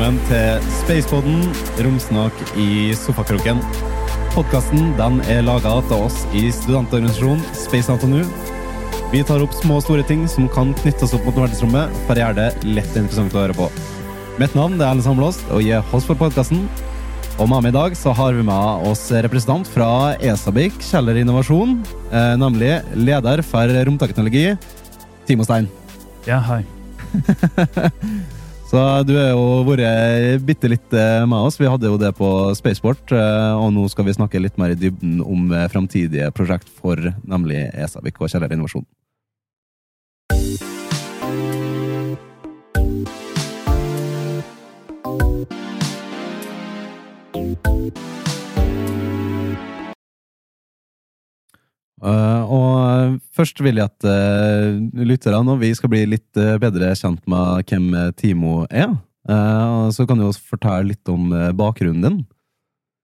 Velkommen til Spacepodden, romsnak i sofakroken. Podkasten er laga av oss i studentorganisasjonen Space NTNU. Vi tar opp små og store ting som kan knyttes opp mot verdensrommet, for å gjøre det lett interessant å høre på. Mitt navn er Erlend Samlåst, og jeg er host for podkasten. Og med meg i dag så har vi med oss representant fra ESABIC Kjeller Innovasjon, eh, nemlig leder for romteknologi, Timo Stein. Ja, hei. Så du har jo vært bitte litt eh, med oss. Vi hadde jo det på Spaceport, eh, og nå skal vi snakke litt mer i dybden om eh, framtidige prosjekt for nemlig Esavik og Kjeller Innovasjon. Først vil jeg at uh, lytterne og vi skal bli litt uh, bedre kjent med hvem Timo er. Uh, så kan du også fortelle litt om bakgrunnen din.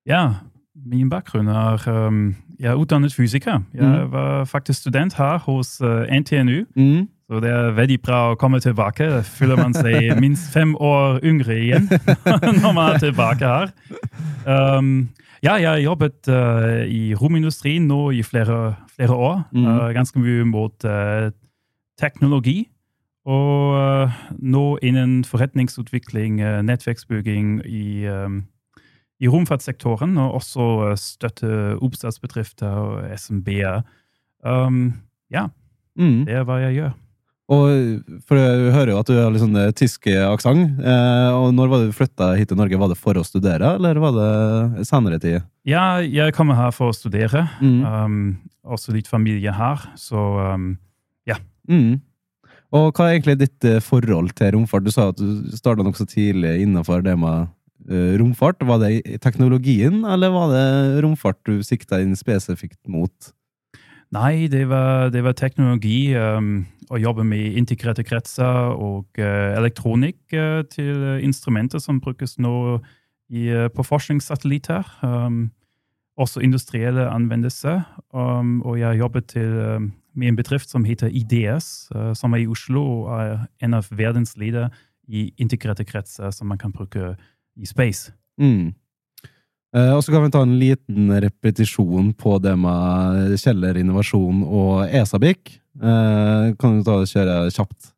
Ja, min bakgrunn er um, Jeg er utdannet fysiker. Jeg mm. var faktisk student her hos NTNU. Mm. Så det er veldig bra å komme tilbake. Da føler man seg minst fem år yngre igjen når man er tilbake her. Um, ja, jeg har jobbet uh, i romindustrien nå i flere, flere år. Mm. Ganske mye mot uh, teknologi. Og nå innen forretningsutvikling, nettverksbygging i, i romfartssektoren, og også støtte oppstartsbedrifter og SMB-er. Um, ja, mm. det er hva jeg gjør. Og for Jeg hører jo at du har litt sånn tysk aksent. Eh, og når var du flytta hit til Norge? Var det for å studere, eller var det senere tid? Ja, jeg kommer her for å studere. Mm. Um, også litt familie her, så um, ja. Mm. Og hva er egentlig ditt eh, forhold til romfart? Du sa at du starta nokså tidlig innenfor det med uh, romfart. Var det teknologien, eller var det romfart du sikta inn spesifikt mot? Nei, det var, det var teknologi. Um, å jobber med integrerte kretser og uh, elektronikk uh, til instrumenter som brukes nå i, uh, på forskningssatellitter. Um, også industrielle anvendelser. Um, og jeg jobber til, med en bedrift som heter IDS, som er i Oslo og er en av verdens ledere i integrerte kretser som man kan bruke i space. Mm. Eh, og så kan vi ta en liten repetisjon på det med Kjeller Innovasjon og ESABIC. Eh, kan du ta og kjøre kjapt?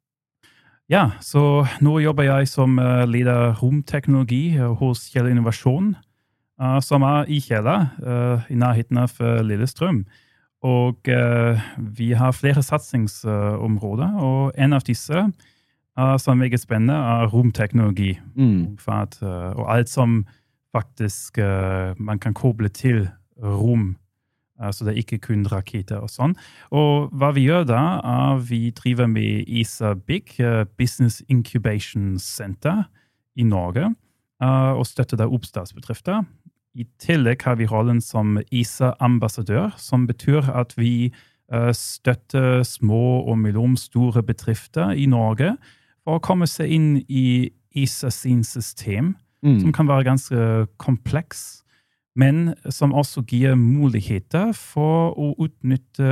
Ja, så nå jobber jeg som eh, leder romteknologi hos Kjeller Innovasjon, som er i Kjeller, i nærheten av Lillestrøm. Og vi har flere satsingsområder, og en av disse som er meget spennende, er romteknologi. Mm. Og alt som faktisk uh, man kan koble til rom. Uh, så det er ikke kun raketter og sånn. Og hva vi gjør da, er vi driver med ISA Big, uh, Business Incubation Center i Norge, og støtter da oppstartsbedrifter. I tillegg har vi rollen som ISA-ambassadør, som betyr at vi støtter små og mellomstore bedrifter i Norge for å komme seg inn i ISA sin system mm. som kan være ganske kompleks, men som også gir muligheter for å utnytte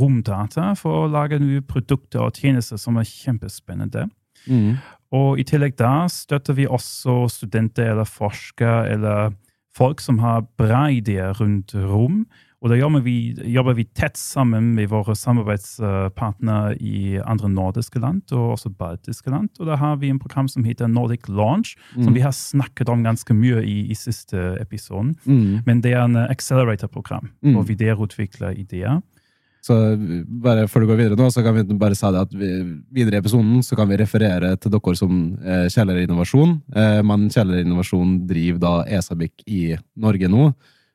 romdata for å lage nye produkter og tjenester som er kjempespennende. Mm. Og i tillegg da støtter vi også studenter eller forskere eller folk som har bra ideer rundt rom, og da jobber vi, jobber vi, tett sammen med våre samarbeidspartnere i andre nordiske land, og også baltiske land. Og da har vi en program som heter Nordic Launch, mm. som vi har snakket om ganske mye i, i siste episoden. Mm. Men det er en accelerator-program, mm. hvor vi derutvikler ideer. Så bare før du går videre nå, så kan vi bare si det at vi, videre i episoden så kan vi referere til dere som eh, Kjeller Innovasjon. Eh, men Kjeller Innovasjon driver da ESABIC i Norge nå.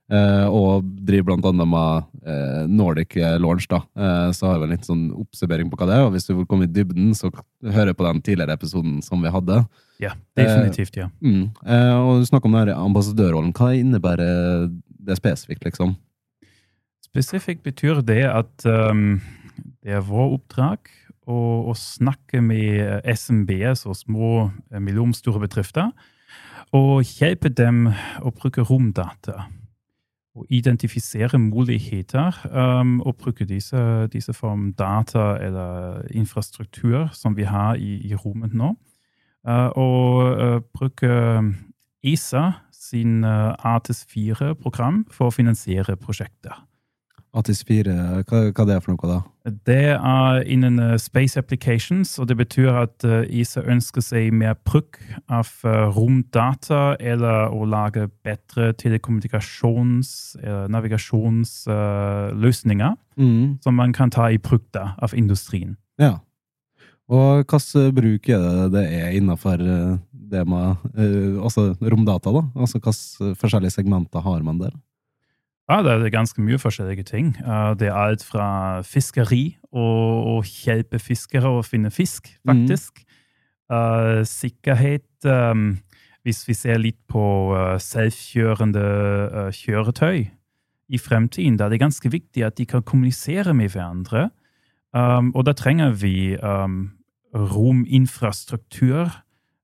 Uh, og driver blant annet med uh, Nordic Launch. da. Uh, så har vi en litt sånn oppsummering på hva det er. Og hvis du vil komme i dybden, så hører på den tidligere episoden som vi hadde. Ja, definitivt, ja. Mm. og du snakker om denne ambassadørrollen. Hva innebærer det spesifikt, liksom? Spesifikt betyr det at um, det er vår oppdrag å, å snakke med SMBs og små, mellomstore bedrifter. Og hjelpe dem å bruke romdata å identifisere muligheter um, og bruke disse, disse form data eller infrastruktur som vi har i, i rommet nå. uh, og uh, bruke ESA sin ATS4-program, for å finansiere prosjekter. ATIS 4, hva, hva er det for noe, da? Det er innen Space Applications, og det betyr at ISA ønsker seg mer bruk av romdata eller å lage bedre telekommunikasjons- eller navigasjonsløsninger Mm. som man kan ta i bruk da, av industrien. Ja. Og hvilken bruk er det det er innenfor det med altså romdata, da? Altså hvilke forskjellige segmenter har man der? Ja, det er ganske mye forskjellige ting. Det er alt fra fiskeri og å hjelpe fiskere å finne fisk, faktisk. Mm. Sikkerhet Hvis vi ser litt på selvkjørende kjøretøy i fremtiden, da er det ganske viktig at de kan kommunisere med hverandre. Og da trenger vi rominfrastruktur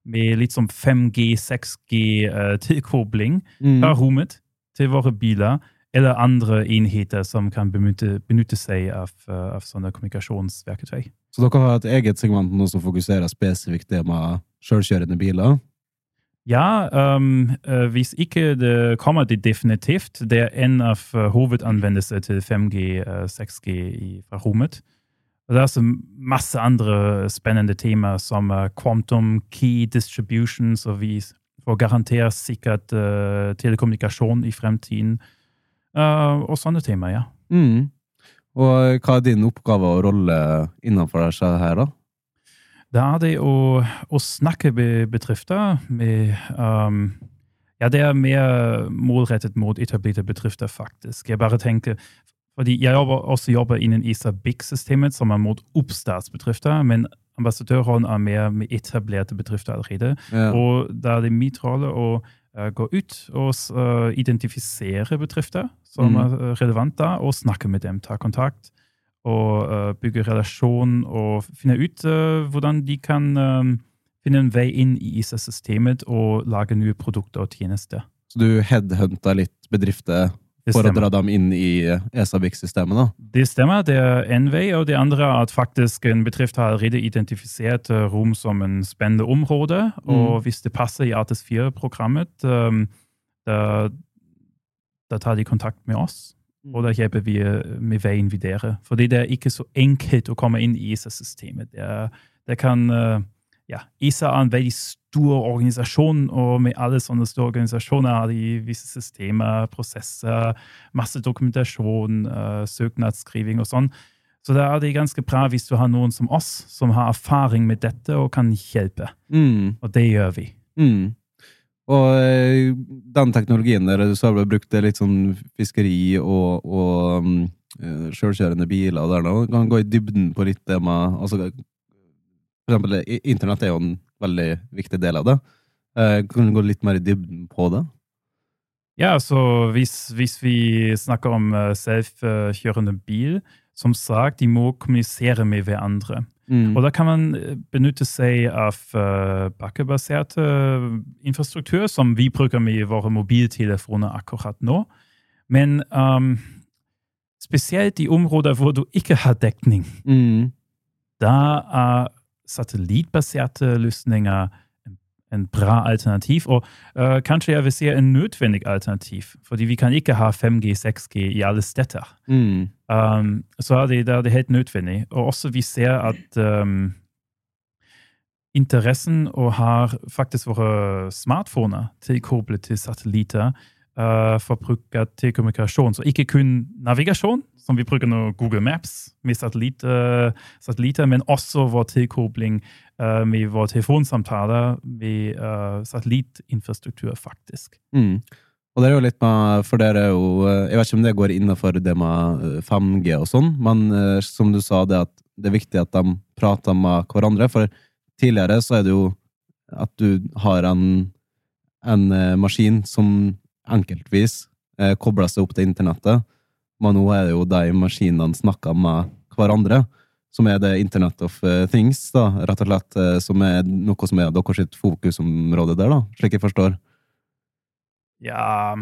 med litt som 5G, 6G-tilkobling fra rommet til våre biler eller andre enheter som kan benytte, benytte seg av, av, sånne kommunikasjonsverktøy. Så dere har et eget segment nå som fokuserer spesifikt det med selvkjørende biler? Ja, um, hvis ikke det kommer det definitivt. Det er en av hovedanvendelsene til 5G, 6G fra rommet. Og det er også masse andre spennende temaer som quantum key distribution, så vi får garantert sikkert uh, telekommunikasjon i fremtiden. Uh, og sånne temaer, ja. Mm. Og hva er din oppgave og rolle innenfor dette her, da? Det er det å, å snakke med bedrifter med um, Ja, det er mer målrettet mot etablerte bedrifter, faktisk. Jeg bare tenker fordi Jeg jobber, også jobber innen ISA Big-systemet, som er mot oppstartsbedrifter. Men ambassadørrollen er mer med etablerte bedrifter allerede. Ja. Og da er det min rolle å uh, gå ut og uh, identifisere bedrifter som Mm. er relevante, og snakke med dem, ta kontakt. Og uh, bygge relasjon og finne ut hvordan de kan um, finne en vei inn i ISA-systemet og lage nye produkter og tjenester. Så du headhunter litt bedrifter for å dra dem inn i ESA-BIC-systemet, da? Det stemmer, det er en vei, og det andre er at faktisk en bedrift har allerede identifisert rom som en spennende område, og hvis det passer i Artis 4-programmet, um, da, da tar de kontakt med oss, og da hjelper vi eh, med veien videre. Fordi det er ikke så enkelt å komme inn i ISA-systemet. Det, det kan eh, ja, ISA er en veldig stor organisasjon, og med alle sånne store organisasjoner har de visse systemer, prosesser, masse dokumentasjon, eh, søknadsskriving og sånn. Så da er det ganske bra hvis du har noen som oss, som har erfaring med dette og kan hjelpe. Mm. Og det gjør vi. Mm. Og eh, den teknologien der du har brukt det litt sånn fiskeri og, og um, sjølkjørende biler og der, nå. kan gå i dybden på litt det med altså, For eksempel, internett er jo en veldig viktig del av det. Uh, Kan du gå litt mer i dybden på det? Ja, så hvis, hvis vi snakker om selvkjørende bil, som sagt, de må kommunisere med hverandre. Mm. Og da kan man eh, benytte seg av uh, bakkebasert eh, infrastruktur, som vi bruker med våre mobiltelefoner akkurat nå. Men um, spesielt i områder hvor du ikke har dekning, Mm. da er satellittbaserte løsninger en, bra alternativ. Og uh, kanskje jeg vil si en nødvendig alternativ, fordi vi kan ikke ha 5G, 6G i alle steder. Mm. Um, så er det, det er det helt nødvendig. Og også vi ser at um, interessen og har faktisk våre smartphoner tilkoblet til satellitter uh, for bruk av telekommunikasjon. Så ikke kun navigasjon, som vi bruker nå Google Maps med satellitt, uh, satellitter, men også vår tilkobling med våre telefonsamtaler med uh, satellittinfrastruktur, faktisk. Mm. Og det er jo litt med, for dere er jo eh, Jeg vet ikke om det går innenfor det med eh, 5G og sånn, men som du sa, det det er viktig at de prater med hverandre. For tidligere så er det jo at du har en, en maskin som enkeltvis kobler seg opp til internettet, men nå er det jo de maskinene snakker med hverandre. Som er det Internet of eh, Things, da, rett og slett, eh, som er noe som er deres fokusområde der, da, slik jeg forstår. Ja,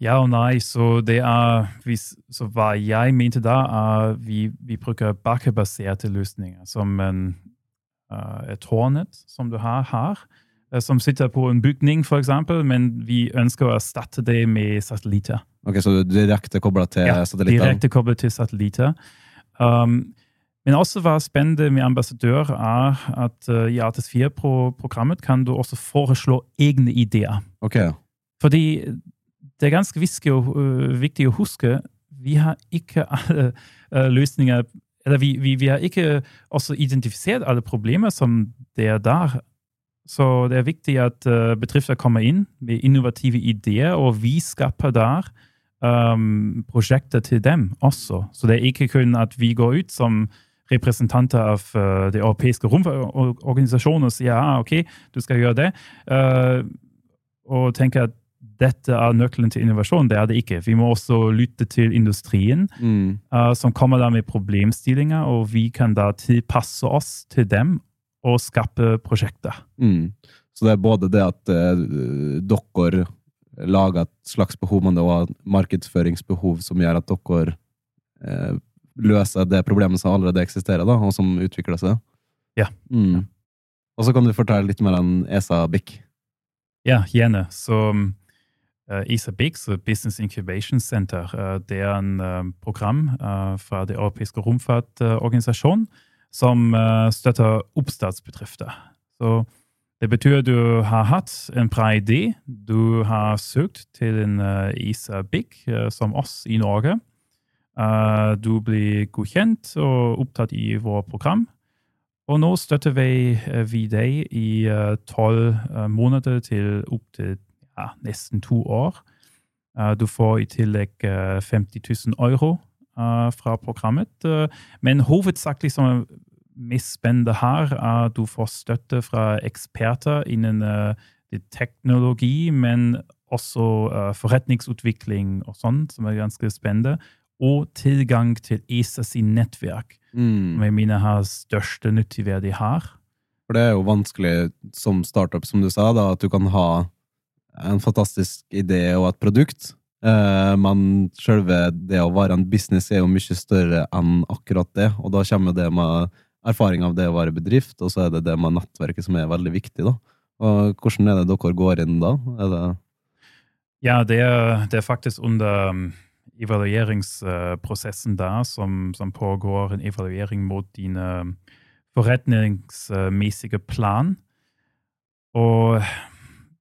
ja og nei. Så det er Så hva jeg mente da, er vi, vi bruker bakkebaserte løsninger som en uh, tårnet som du har her, som sitter på en bygning, f.eks., men vi ønsker å erstatte det med satellitter. Ok, Så du direkte kobla til Ja, satellitter? direkte koblet til satellitter. Um, men også hva spennende med ambassadør, er at uh, i Artis 4-programmet kan du også foreslå egne ideer. Okay. Fordi det er ganske viktig å, å huske vi har ikke alle øh, løsninger Eller vi, vi, vi har ikke også identifisert alle problemer som det er der. Så det er viktig at bedrifter kommer inn med innovative ideer, og vi skaper der um, prosjekter til dem også. Så det er ikke kun at vi går ut som representanter av uh, det europeiske romorganisasjonen og sier ja, ok, du skal gjøre det, uh, og tenker at dette er nøkkelen til innovasjon. Det er det ikke. Vi må også lytte til industrien, mm. uh, som kommer da med problemstillinger, og vi kan da tilpasse oss til dem og skape prosjekter. Mm. Så det er både det at uh, dere lager et slags behov, men det er markedsføringsbehov som gjør at dere eh, løser det problemet som allerede eksisterer, da, og som utvikler seg. Ja. Mm. Og så kan du fortelle litt mer om ESA-BIC. Ja, gjerne. Så uh, ESA-BIC, Business Incubation Center, uh, det er en uh, program fra det europeiske romfartorganisasjonen som støtter oppstartsbedrifter. Så det betyr at du har hatt en bra idé, du har søkt til en ESA-BIC som oss i Norge. Uh, du blir godkjent og opptatt i vårt program. Og nå støtter vi, uh, vi deg i tolv uh, måneder til opptil ja, nesten to år. Du får i tillegg uh, 50 000 euro fra programmet. Men hovedsakelig som mest spennende her, er at du får støtte fra eksperter innen teknologi, men også forretningsutvikling og sånn, som er ganske spennende. Og tilgang til ESA sin nettverk, Mm. som jeg mener har største nyttigverdi har. For det er jo vanskelig som startup, som du sa, da, at du kan ha en fantastisk idé og et produkt, eh, men selve det å være en business er jo mye større enn akkurat det, og da kommer det med erfaring av det å være bedrift, og så er det det med nettverket som er veldig viktig, da. Og hvordan er det dere går inn da? Det Ja, det er, det er faktisk under um, evalueringsprosessen der som, som pågår en evaluering mot dine forretningsmessige plan. Og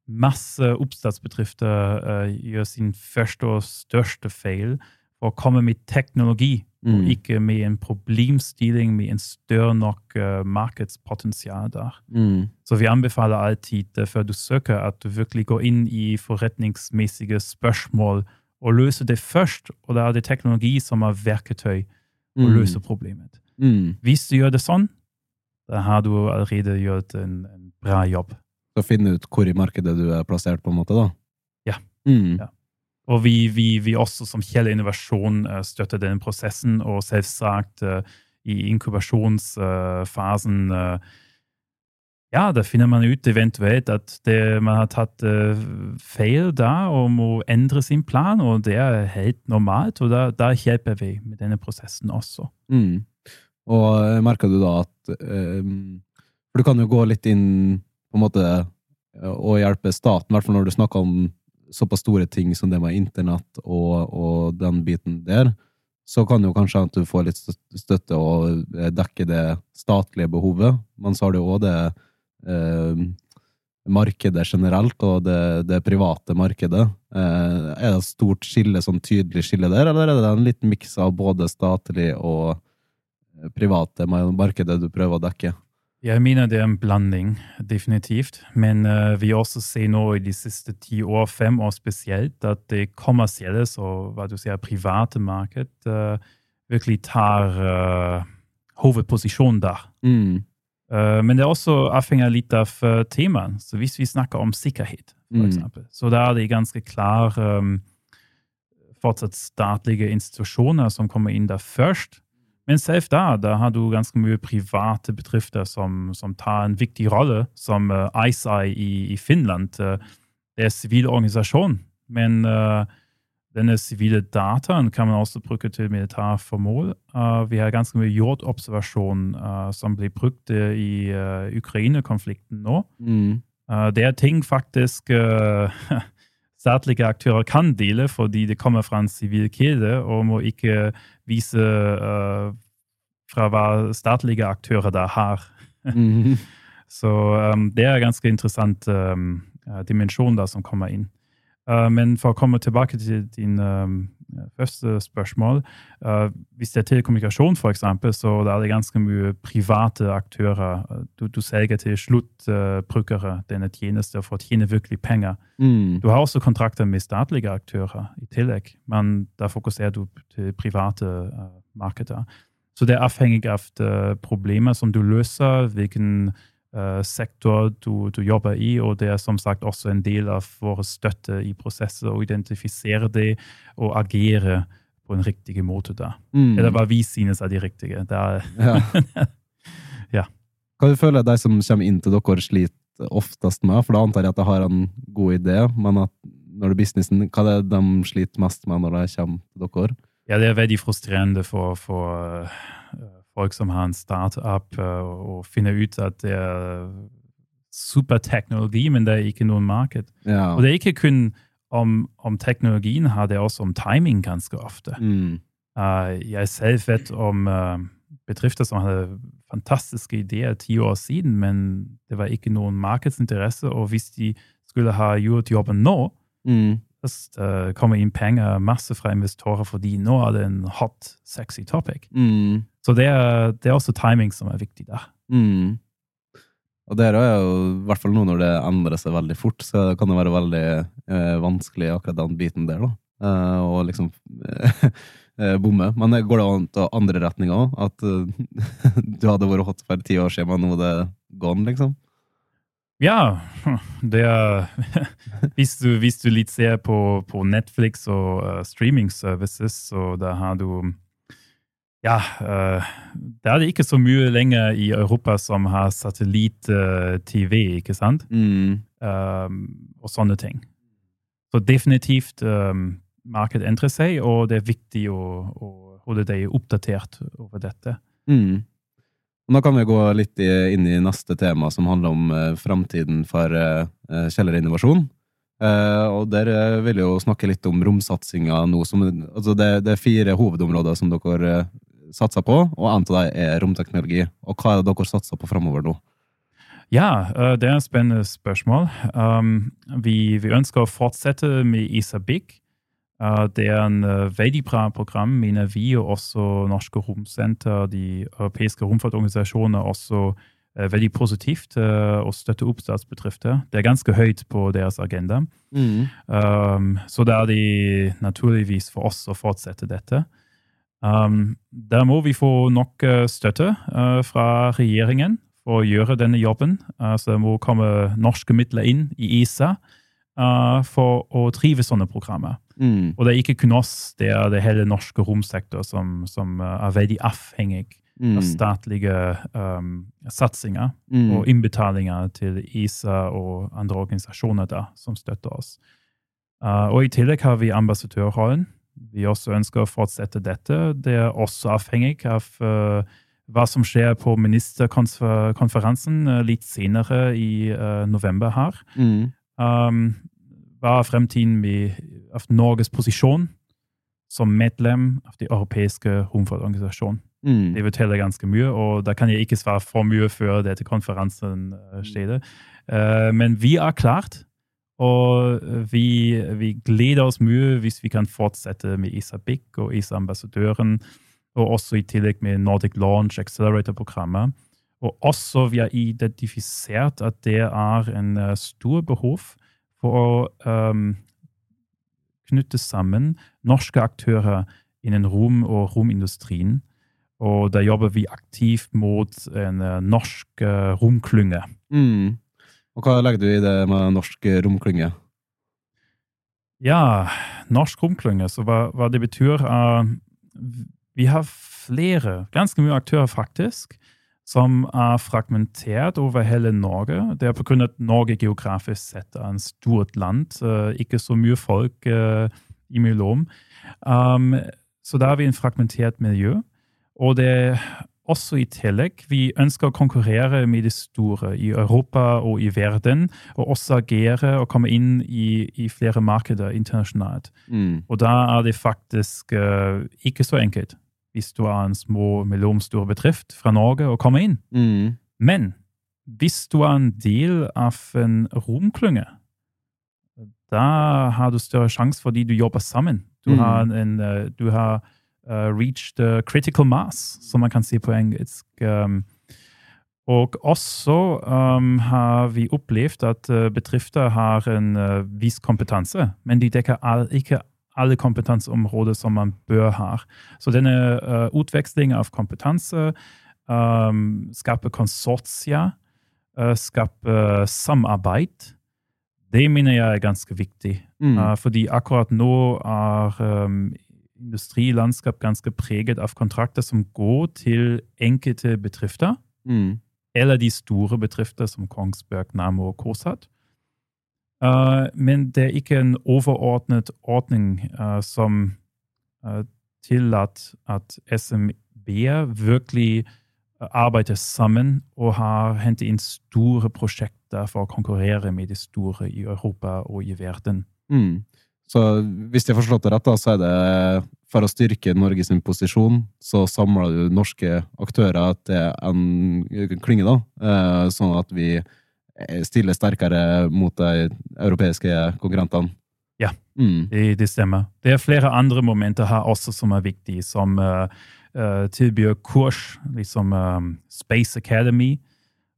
masse oppstartsbedrifter uh, gjør sin første og største feil for å komme med teknologi, og Mm. ikke med en problemstilling med en større nok uh, markedspotensial der. mm. Så vi anbefaler alltid uh, før du søker, at du virkelig går inn i forretningsmessige spørsmål og løse det først. Og da er det teknologi som er verktøy å Mm. løse problemet. Mm. Hvis du gjør det sånn, da har du allerede gjort en, en bra jobb. Så finne ut hvor i markedet du er plassert, på en måte, da? Ja. Mm. Ja. Og vi, vi, vi også som Kjell Innovasjon eh, støtter denne prosessen, og selvsagt eh, i inkubasjonsfasen eh, ja, da finner man ut eventuelt at det, man har tatt uh, feil da og må endre sin plan, og det er helt normalt. Og da, da hjelper vi med denne prosessen også. Mm. Og eh, merker du da at um, For du kan jo gå litt inn på en måte og hjelpe staten, i hvert fall når du snakker om såpass store ting som det med internett og, og den biten der. Så kan jo kanskje at du får litt støtte og dekke det statlige behovet, men så har du òg det markedet generelt og det, det private markedet. Eh, er det et stort skille, sånn tydelig skille der, eller er det en liten miks av både statlig og eh, private markedet du prøver å dekke? Jeg mener det er en blanding, definitivt. Men uh, vi også ser nå i de siste ti år, fem år spesielt, at det kommersielle, så hva du sier, private marked, uh, virkelig tar uh, hovedposisjonen der. Mm. Eh, men det er også avhengig litt av uh, temaet. Så hvis vi snakker om sikkerhet, for Mm. så da er det ganske klart um, fortsatt statlige institusjoner som kommer inn der først. Men selv da, da har du ganske mye private bedrifter som, som tar en viktig rolle, som uh, ICEI i, i Finland. Uh, det er sivil organisasjon, men uh, denne sivile dataen kan man også bruke til militære formål. Uh, vi har ganske mye jordobservasjon uh, som blir brukt i uh, Ukraina-konflikten nå. Mm. det er ting faktisk statlige aktører kan dele, fordi det kommer fra en sivil kilde og må ikke vise fra hva statlige aktører da har. Mm. Så um, det er en ganske interessant um, dimensjon da som kommer inn. Uh, men for å komme tilbake til din um, første spørsmål uh, Hvis det er telekommunikasjon, f.eks., så er det ganske mye private aktører. Du, du selger til sluttbrukere denne tjenesten for å tjene virkelig penger. Mm. Du har også kontrakter med statlige aktører i tillegg, men da fokuserer du til private markeder. Så det er avhengig av problemer som du løser, hvilken sektor du, du, jobber i, og det er som sagt også en del av vår støtte i prosesser å identifisere det og agere på en riktig måte. da. Mm. Eller hva vi synes er de riktige. Er ja. ja. Hva du føler de som kommer inn til dere, sliter oftest med? For da antar jeg at de har en god idé, men at når det er businessen, hva er det de sliter mest med når de kommer til dere? Ja, det er veldig frustrerende for, for folk som har en startup, eh, og finner ut at det er superteknologi, men det er ikke noen marked. Ja. Og det er ikke kun om, om, teknologien har, det også om timing ganske ofte. Mm. Uh, jeg selv vet om uh, bedrifter som hadde fantastiske ideer ti år siden, men det var ikke noen markedsinteresse, og hvis de skulle ha gjort jobben nå, mm. Så kommer inn penger masse fra investorer fordi nå er det en hot, sexy topic. Mm. Så det er, det er, også timing som er viktig der. Mm. Og det er jo i hvert fall nå når det endrer seg veldig fort, så kan det være veldig eh, vanskelig akkurat den biten der, da. Eh, og liksom eh, bomme. Men går det an til andre retninger òg? At du hadde vært hot for ti år siden, men nå er det gone, liksom? Ja, det er hvis, du, hvis du litt ser på, på Netflix og uh, streaming services, så da har du ja, uh, det er det ikke så mye lenger i Europa som har satellitt-TV, ikke sant? Mm. Um, og sånne ting. Så definitivt um, markedet endrer seg, og det er viktig å, å holde deg oppdatert over dette. Mm. Nå kan vi gå litt inn i neste tema, som handler om uh, framtiden for uh, kjellerinnovasjon. Uh, og der vil jeg jo snakke litt om romsatsinga nå. Som, altså det, det, er fire hovedområder som dere satser på, og en av dem er romteknologi. Og hva er det dere satser på framover nå? Ja, det er et spennende spørsmål. Um, vi, vi, ønsker å fortsette med ISABIC. Uh, det er en uh, veldig bra program, mener vi, og også Norske Romsenter, de europeiske romfartsorganisasjoner, også uh, veldig positivt å støtte oppstartsbedrifter. Det er ganske høyt på deres agenda. Mm. Um, så det er de naturligvis for oss å fortsette dette. Um, der må vi få nok støtte uh, fra regjeringen for å gjøre denne jobben. Uh, så det må komme norske midler inn i ISA for å drive sånne programmer. Mm. Og det er ikke kun oss, det er det hele norske romsektor som, som er veldig avhengig mm. av statlige um, satsinger mm. og innbetalinger til ISA og andre organisasjoner da, som støtter oss. og i tillegg har vi ambassadørrollen vi også ønsker å fortsette dette. Det er også avhengig av uh, hva som skjer på ministerkonferansen uh, litt senere i uh, november her. Mm. Um, hva er fremtiden med, av Norges posisjon som medlem av den europeiske romfartsorganisasjonen? Mm. Det forteller ganske mye, og da kan jeg ikke svare for mye før dette konferansen skjer. men vi er klart og vi, vi, gleder oss mye hvis vi kan fortsette med ISABIC og ISA-ambassadøren, og også i tillegg med Nordic Launch Accelerator-programmet. Og også vi har identifisert at det er en uh, stor behov for å um, knytte sammen norske aktører innen rom- og romindustrien. Og da jobber vi aktivt mot en uh, norsk uh, romklynge. Mm. Og hva legger du i det med norsk romklynge? Ja, norsk romklynge, så hva, hva, det betyr uh, Vi har flere, ganske mye aktører faktisk, som er fragmentert over hele Norge. Det er pga. at Norge geografisk sett er en stort land. Ikke så mye folk uh, imellom. Um, så da har vi en fragmentert miljø. Og det er også i tillegg vi ønsker å konkurrere med de store i Europa og i verden, og også agere og komme inn i, i flere markeder internasjonalt. Mm. Og da er det faktisk uh, ikke så enkelt hvis du er en små, mellomstor bedrift fra Norge og kommer inn. Mm. Men hvis du er en del av en romklynge, da har du større sjanse fordi du jobber sammen. Du Mm. har, en, uh, du har uh, reached critical mass, som man kan si på engelsk. Um, og også um, har vi opplevd at uh, bedrifter har en uh, viss kompetanse, men de dekker all, ikke alle kompetanseområder som man bør ha. Så denne uh, utveksling av kompetanse um, skaper konsortier, uh, skaper samarbeid. Det mener jeg er ganske viktig. Mm. Uh, fordi akkurat nå er um, industrilandskap ganske preget av kontrakter som går til enkelte bedrifter, Mm. eller de store bedrifter som Kongsberg, Nammo og Korsat. Uh, men det er ikke en overordnet ordning uh, som uh, tillater at SMB-er virkelig arbeider sammen og har hentet inn store prosjekter for å konkurrere med de store i Europa og i verden. Mm. Så hvis jeg har forstått det rett, da, så er det for å styrke Norges posisjon, så samler du norske aktører til en klynge, da, sånn at vi stiller sterkere mot de europeiske konkurrentene. Ja. Mm. Det, det stemmer. Det er flere andre momenter her også som er viktige, som uh, uh, tilbyr kurs, liksom um, Space Academy.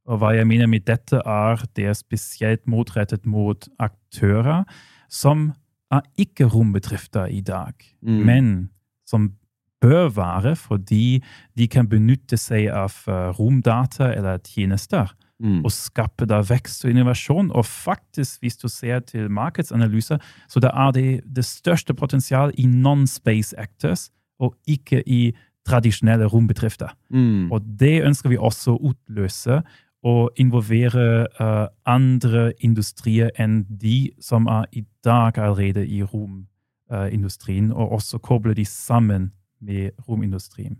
Og hva jeg mener med dette, er det er spesielt motrettet mot aktører som er ikke rombedrifter i dag, Mm. men som bør være fordi de kan benytte seg av romdata eller tjenester Mm. og skape da vekst og innovasjon. Og faktisk, hvis du ser til markedsanalyser, så da er det det største potensialet i non-space actors, og ikke i tradisjonelle rombedrifter. Mm. Og det ønsker vi også å utløse, og involvere uh, andre industrier enn de som er i dag allerede i romindustrien, og også koble de sammen med romindustrien.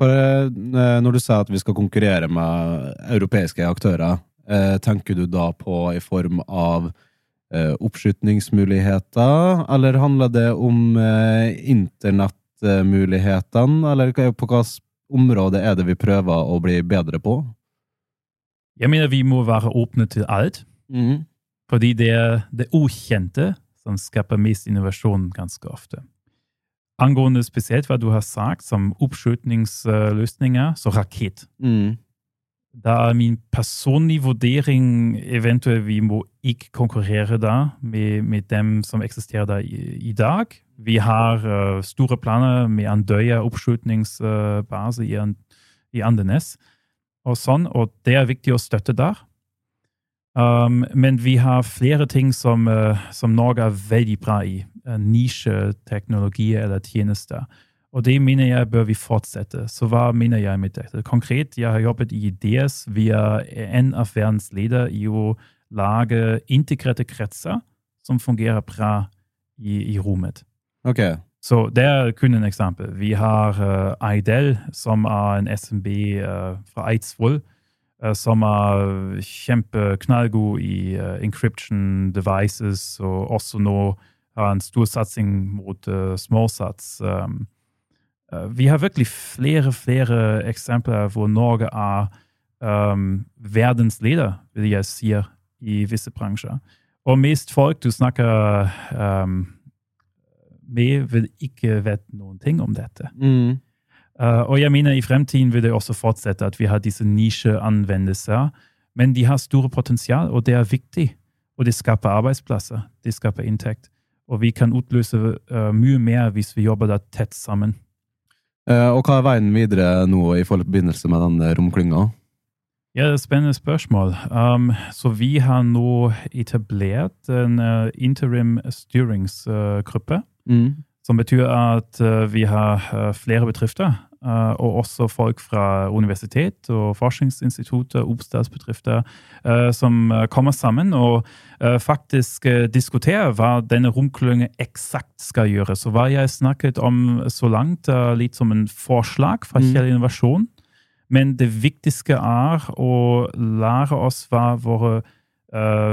For eh, når du sier at vi skal konkurrere med europeiske aktører, eh, tenker du da på i form av eh, oppskytningsmuligheter, eller handler det om internettmulighetene, eller på hvilket område er det vi prøver å bli bedre på? Jeg mener vi må være åpne til alt. Mm. Fordi det er det ukjente som skaper mest innovasjon ganske ofte. Angående spesielt hva du har sagt, som oppskytningsløsninger, så rakett. Mm. Da er min personlige vurdering eventuelt vi må ikke konkurrere da med, med dem som eksisterer da i, i dag. Vi har uh, store planer med Andøya oppskytningsbase i, An- i Andenes og sånn, og det er viktig å støtte der. Um, men vi har flere ting som, uh, som Norge er veldig bra i. Uh, Nisjeteknologier eller tjenester. Og det mener jeg bør vi fortsette. Så hva mener jeg med dette? Konkret, jeg har jobbet i DS. Vi er en av verdens ledere i å lage integrerte kretser som fungerer bra i, i rommet. Okay. Så det er kun et eksempel. Vi har uh, Eidel, som er en SMB uh, fra Eidsvoll, som er kjempeknallgod i uh, encryption devices, og også nå har en stor satsing mot uh, småsats. Uh, vi har virkelig flere, flere eksempler hvor Norge er um, verdensleder, vil jeg si, i visse bransjer. Og mest folk du snakker um, med, vil ikke vite noen ting om dette. Mm. Uh, og jeg mener i fremtiden vil det også fortsette at vi har disse nisjeanvendelser, men de har store potensial, og det er viktig. Og det skaper arbeidsplasser, det skaper inntekt. Og vi kan utløse uh, mye mer hvis vi jobber da tett sammen. Uh, og hva er veien videre nå i forbindelse med den romklynga? Ja, det er et spennende spørsmål. Um, så vi har nå etablert en uh, interim styringsgruppe. Mm. Som betyr at uh, vi har uh, flere bedrifter uh, og også folk fra universitet og forskningsinstitutter, oppstartsbedrifter, som kommer sammen og faktisk diskuterer hva denne romklyngen eksakt skal gjøre. Så hva jeg snakket om så langt, litt som en forslag fra mm. Kjell Innovasjon. Men det viktigste er å lære oss hva våre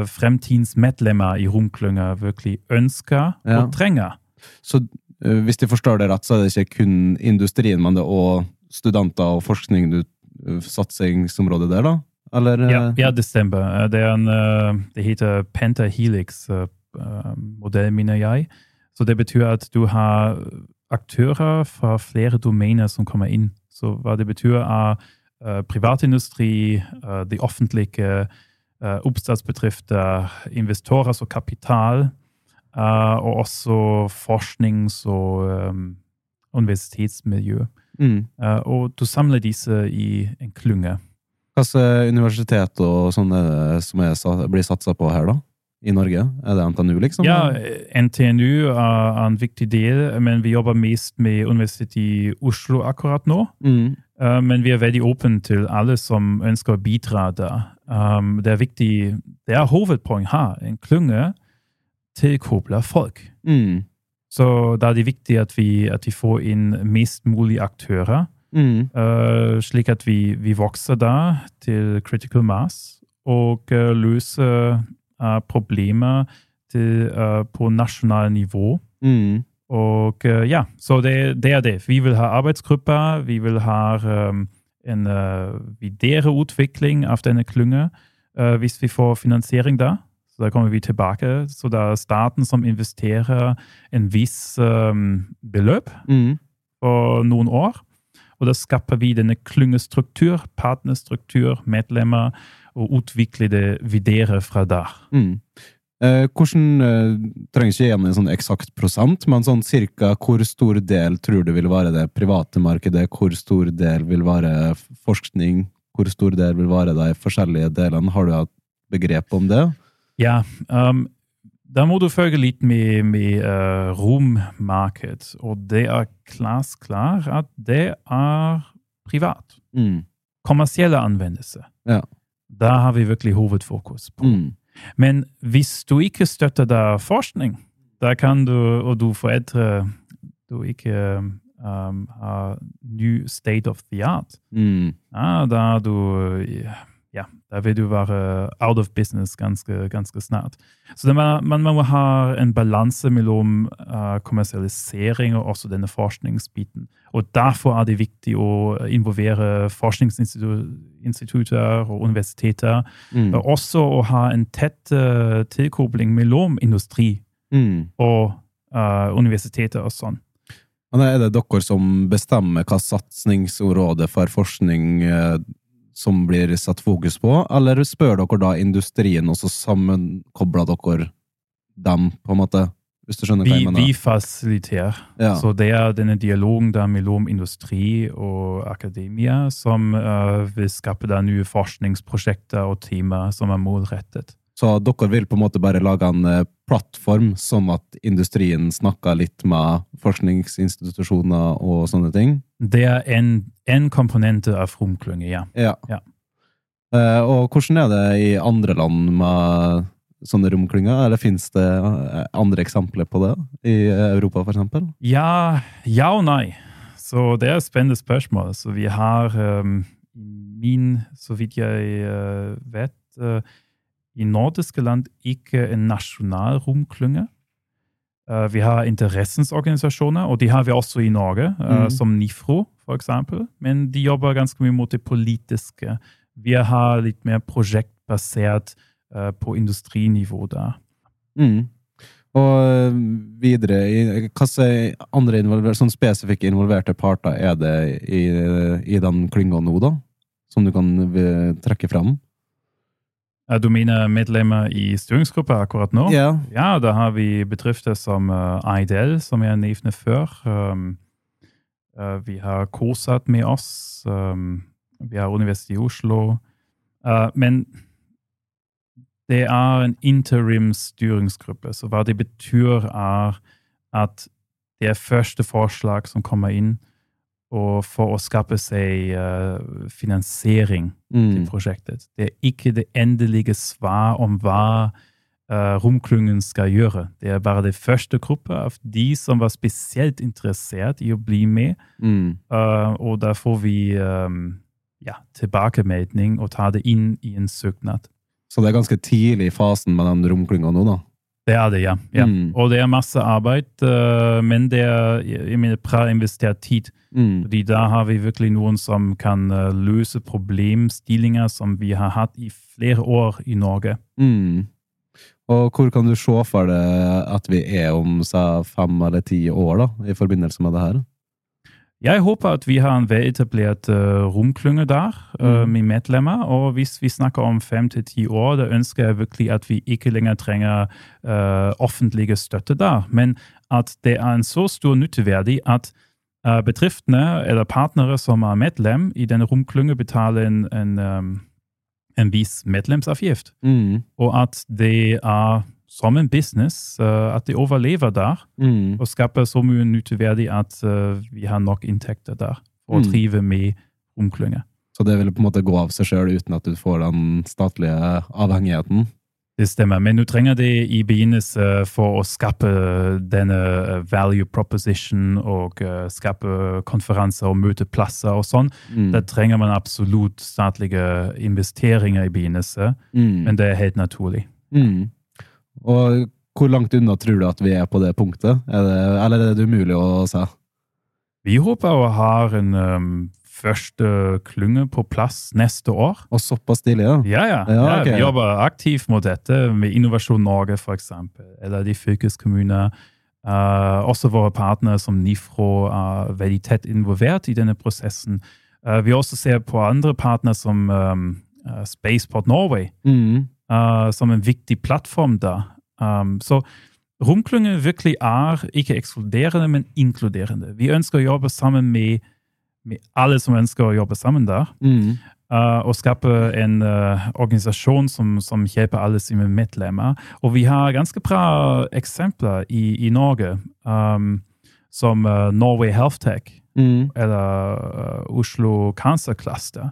fremtidens medlemmer i romklynga virkelig ønsker og trenger. Så hvis de forstår det rett, så er det ikke kun industrien, men det er òg studenter og forskning uh, satsingsområdet der, da? Eller, ja, ja, det stemmer. Det, en, det heter Pentahelix-modell, mener jeg. Så det betyr at du har aktører fra flere domener som kommer inn. Så hva det betyr, er privatindustri, de offentlige oppstartsbedrifter, investorer så kapital, og også forsknings- og um, universitetsmiljø. Mm. og du samler disse i en klynge. Hvilke universitet og sånne som er, blir satsa på her, da? i Norge? Er det NTNU, liksom? Ja, NTNU er en viktig del, men vi jobber mest med Universitetet i Oslo akkurat nå. Mm. Men vi er veldig åpne til alle som ønsker å bidra der. Det er viktig, det er hovedpoeng her. En klynge tilkobler folk. Mm. Så da er det viktig at vi, at vi får inn mest mulig aktører, mm. uh, slik at vi, vi, vokser da til critical mass og uh, løser problemer til, uh, på nasjonalt nivå. Mm. Og uh, ja, så det, det, er det. Vi vil ha arbeidsgrupper. Vi vil ha um, en uh, videre utvikling av denne klyngen hvis vi får finansiering da. Da kommer vi tilbake. Så det er staten som investerer en viss um, beløp mm. for noen år. Og da skaper vi denne klyngestruktur, partnerstruktur, medlemmer og utvikler det videre fra der. Mm. Eh, hvordan, eh, trenger ikke igjen en sånn eksakt prosent, men sånn cirka hvor stor del tror du vil være det private markedet? Hvor stor del vil være forskning? Hvor stor del vil være de forskjellige delene? Har du hatt begrep om det? Ja, um, da må du følge litt med, med uh, rommarked. Og det er klar at det er privat. Mm. Kommersielle anvendelse. Ja. Da har vi virkelig hovedfokus på. Mm. Men hvis du ikke støtter da forskning, da kan du, og du foreldre du ikke um, har new state of the art, mm. ja, da er du ja, da vil du være out of business ganske, ganske snart. Så man, man, må ha en balanse mellom uh, kommersialisering og også denne forskningsbiten. Og derfor er det viktig å involvere forskningsinstitutter og universiteter. Mm. Og også å ha en tett uh, tilkobling mellom industri mm. og uh, universiteter og sånn. Men er det dere som bestemmer hva satsingsområdet for forskning som blir satt fokus på, eller spør dere da industrien, og så sammenkobler dere dem, på en måte? Hvis du skjønner hva jeg mener? Vi fasiliterer. Ja. Så det er denne dialogen der mellom industri og akademia som uh, vil skape nye forskningsprosjekter og timer som er målrettet. Så dere vil på en måte bare lage en eh, plattform, sånn at industrien snakker litt med forskningsinstitusjoner og sånne ting? Det er en, en komponent av romklynge, ja. ja. ja. Uh, og hvordan er det i andre land med sånne romklynger, eller finnes det eh, andre eksempler på det i Europa, eksempel? Ja, ja og nei. Så det er et spennende spørsmål. Så vi har um, min, så vidt jeg uh, vet uh, i nordiske land ikke en nasjonal romklynge. Uh, vi har interessensorganisasjoner, og de har vi også i Norge, uh, mm. som NIFRO f.eks. Men de jobber ganske mye mot det politiske. Vi har litt mer prosjektbasert uh, på industrinivå der. Mm. Og videre, hvilke andre involver, sånn spesifikke involverte parter er det i, i den klynga nå, da? Som du kan trekke fram? Du mener medlemmer i styringsgruppa akkurat nå? Ja. ja, da har vi bedrifter som uh, som jeg nevnte før. Um, uh, vi har KOSAT med oss. Um, vi har Universitetet i Oslo. Uh, men det er en interim styringsgruppe, så hva det betyr, er at det er første forslag som kommer inn, og for å skape seg uh, finansiering til Mm. prosjektet. Det er ikke det endelige svar om hva uh, romklyngen skal gjøre. Det er bare det første gruppe av de som var spesielt interessert i å bli med. Mm. Uh, og da får vi um, ja, tilbakemelding og tar det inn i en søknad. Så det er ganske tidlig i fasen med den romklynga nå, da. Det er det, ja. ja. Mm. Og det er masse arbeid, uh, men det er mener, bra investert tid. Mm. Fordi da har vi virkelig noen som kan uh, løse problemstillinger som vi har hatt i flere år i Norge. Mm. Og hvor kan du se for deg at vi er om sa, fem eller ti år, da, i forbindelse med det her? Jeg håper at vi har en veletablert uh, romklynge der uh, med medlemmer. Og hvis vi snakker om fem til ti år, da ønsker jeg virkelig at vi ikke lenger trenger uh, offentlige støtte der, men at det er en så stor nytteverdi at uh, bedriftene eller partnere som er medlem i denne romklynge, betaler en, en, um, en viss medlemsavgift. Mm. Og at det er som en business, uh, at de overlever der Mm. og skaper så mye nytteverdig at uh, vi har nok inntekter der for å Mm. drive med omklynge. Så det vil på en måte gå av seg sjøl uten at du får den statlige avhengigheten? Det stemmer, men du trenger det i begynnelsen for å skape denne value proposition og skape konferanser og møteplasser og sånn. Mm. Da trenger man absolutt statlige investeringer i begynnelsen, Mm. men det er helt naturlig. Mm. Og hvor langt unna tror du at vi er på det punktet? Er det, eller er det umulig å si? Vi håper å ha en um, første klynge på plass neste år. Og såpass tidlig, ja? Ja, ja. Ja, ja okay. Vi jobber aktivt mot dette med Innovasjon Norge, eksempel, eller de fylkeskommuner. Uh, også våre partnere som Nifro er veldig tett involvert i denne prosessen. Uh, vi også ser på andre partnere som um, uh, Spaceport Norway, Mm. Uh, som en viktig plattform der. Um, så romklyngen virkelig er ikke ekskluderende, men inkluderende. Vi ønsker å jobbe sammen med, med alle som ønsker å jobbe sammen der. Mm. Uh, og skape en uh, organisasjon som, som hjelper alle sine medlemmer. Og vi har ganske bra eksempler i, i Norge, um, som uh, Norway Health Tech Mm. eller Oslo Cancer Cluster,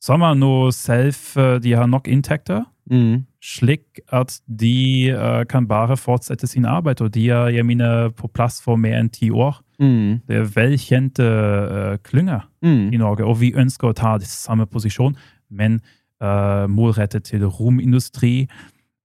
som er nå selv uh, De har nok inntekter, Mm. slik at de uh, kan bare fortsette sin arbeid. Og de er jeg mener, på plass for mer enn ti år. Mm. Det er velkjente uh, klynger Mm. i Norge, og vi ønsker å ta samme posisjon, men uh, målrettet til romindustri.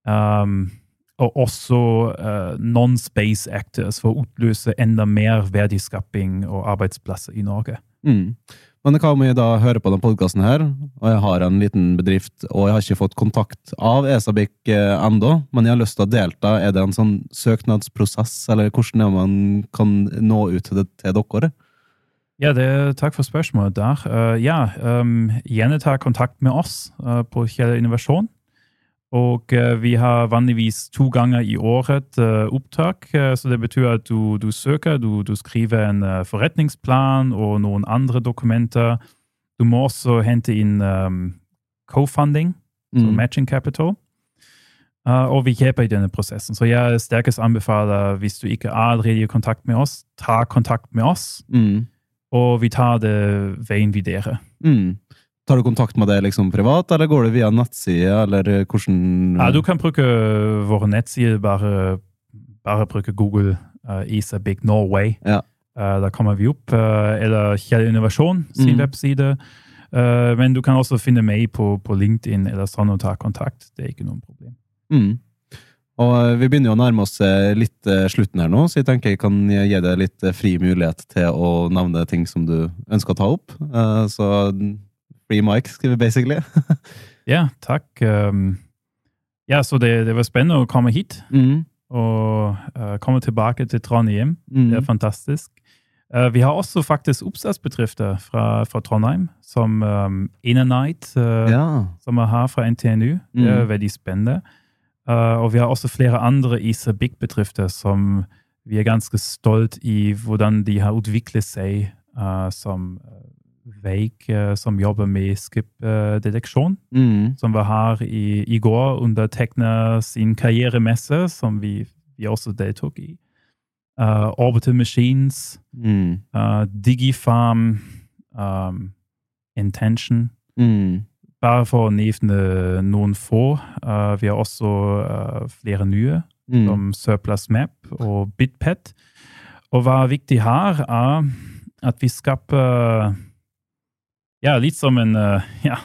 Um, og også uh, non-space actors for å utløse enda mer verdiskaping og arbeidsplasser i Norge. Mm. Men hva om jeg da hører på denne podkasten her, og jeg har en liten bedrift, og jeg har ikke fått kontakt av Esabik eh, ennå, men jeg har lyst til å delta, er det en sånn søknadsprosess, eller hvordan er man kan nå ut til, det, til dere? Ja, det, takk for spørsmålet der. Uh, ja, um, gjerne ta kontakt med oss uh, på Kjell Innovasjon. Og uh, vi har vanligvis to ganger i året uh, opptak, uh, så det betyr at du, du søker, du, du skriver en forretningsplan og noen andre dokumenter. Du må også hente inn um, co-funding, Mm. matching capital. Uh, og vi hjelper i denne prosessen. Så jeg sterkest anbefaler, hvis du ikke er allerede i kontakt med oss, ta kontakt med oss Mm. og vi tar det veien videre. Mm. Tar du kontakt med det liksom privat, eller går det via nettside, eller eh, hvordan Ja, du kan bruke våre nettsider, bare, bare bruke Google uh, Isa Big Norway. Ja. Uh, da kommer vi opp. Uh, eller Kjell Innovasjon sin Mm. webside. Uh, men du kan også finne meg på, på LinkedIn eller sånn og ta kontakt. Det er ikke noe problem. Mm. Og eh, vi begynner jo å nærme oss eh, litt eh, slutten her nå, så jeg tenker jeg kan gi deg litt eh, fri mulighet til å nevne ting som du ønsker å ta opp. Eh, Så free mic, vi basically. Ja, takk. Um, ja, så det, det var spennende å komme hit Mm. og uh, komme tilbake til Trondheim. Mm. Det er fantastisk. Uh, vi har også faktisk oppstartsbedrifter fra, fra Trondheim, som um, Innernight, uh, Ja. som vi har fra NTNU. Det er Mm. veldig spennende. Eh, og vi har også flere andre ISA Big-bedrifter som vi er ganske stolt i hvordan de har utviklet seg eh, som Veik, eh, som jobber med skip-deteksjon, Mm. som vi har i, i går under Tekna sin karrieremesse, som vi, vi også deltok i. uh, Orbital Machines, Mm. uh, Digifarm, um, Intention. Mm. Bare for å nevne noen få. Uh, vi har også flere nye, Mm. som Surplus Map og BitPet. Og hva er viktig her, er at vi skaper ja, litt som en uh, ja,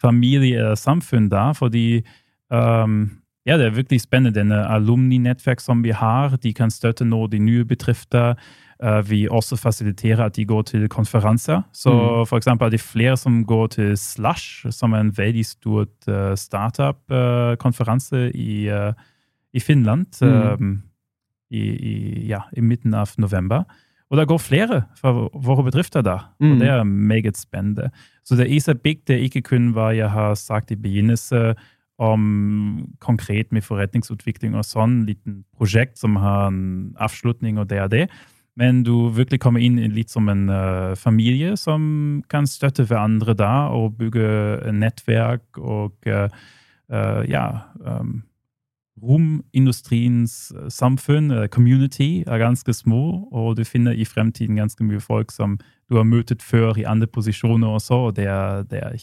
familiesamfunn da, fordi um, ja, det er virkelig spennende, denne alumni-nettverk som vi har. De kan støtte nå de nye bedrifter. Uh, vi også fasiliterer at de går til konferanser. Så Mm. for eksempel er det flere som går til Slush, som er en veldig stor uh, startup-konferanse i, i Finland. Mm. um, i, i, ja, i midten av november. Og det går flere fra våre bedrifter der, Mm. og det er meget spennende. Så det er så big, det er ikke kun hva jeg har sagt i begynnelsen om konkret med forretningsutvikling og sånn, liten prosjekt som har en avslutning, og det er det. Men du virkelig kommer inn litt som en uh, familie som kan støtte hverandre da, og bygge et nettverk og uh, uh, ja um, Romindustriens samfunn, eh, community, er ganske små, og du finner i fremtiden ganske mye folk som du har møtt før i andre posisjoner også, og det er, det er,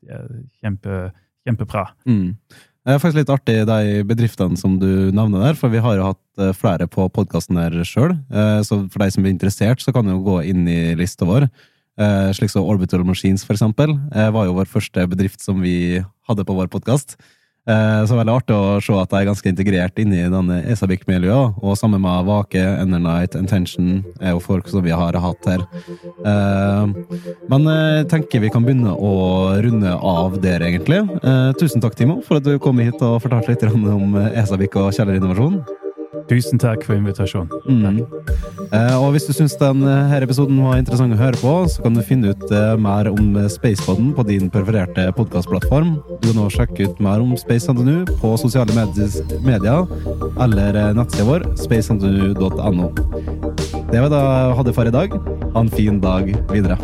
det er kjempe, kjempebra. Mm. Det er faktisk litt artig, de bedriftene som du nevner der, for vi har jo hatt eh, flere på podkasten her sjøl. Så for de som er interessert, så kan du jo gå inn i lista vår. Eh, Slik som Orbital Machines, for eksempel, eh, var jo vår første bedrift som vi hadde på vår podkast. Så veldig artig å se at jeg er ganske integrert inn i denne ESABIC-miljøet. Og sammen med Vake, Enernight, Intention er jo folk som vi har hatt her. Eh, Men jeg tenker vi kan begynne å runde av der, egentlig. Eh, Tusen takk, Timo, for at du kom hit og fortalte litt om ESABIC og Kjeller Innovasjon. Tusen takk for invitasjonen. Mm. Eh, og hvis du syns denne episoden var interessant å høre på, så kan du finne ut eh, mer om Spacepodden på din prefererte podkastplattform. Du kan også sjekke ut mer om Space NTNU på sosiale medier, medier eller eh, nettsida vår spacentnu.no. Det var det jeg hadde for i dag. Ha en fin dag videre.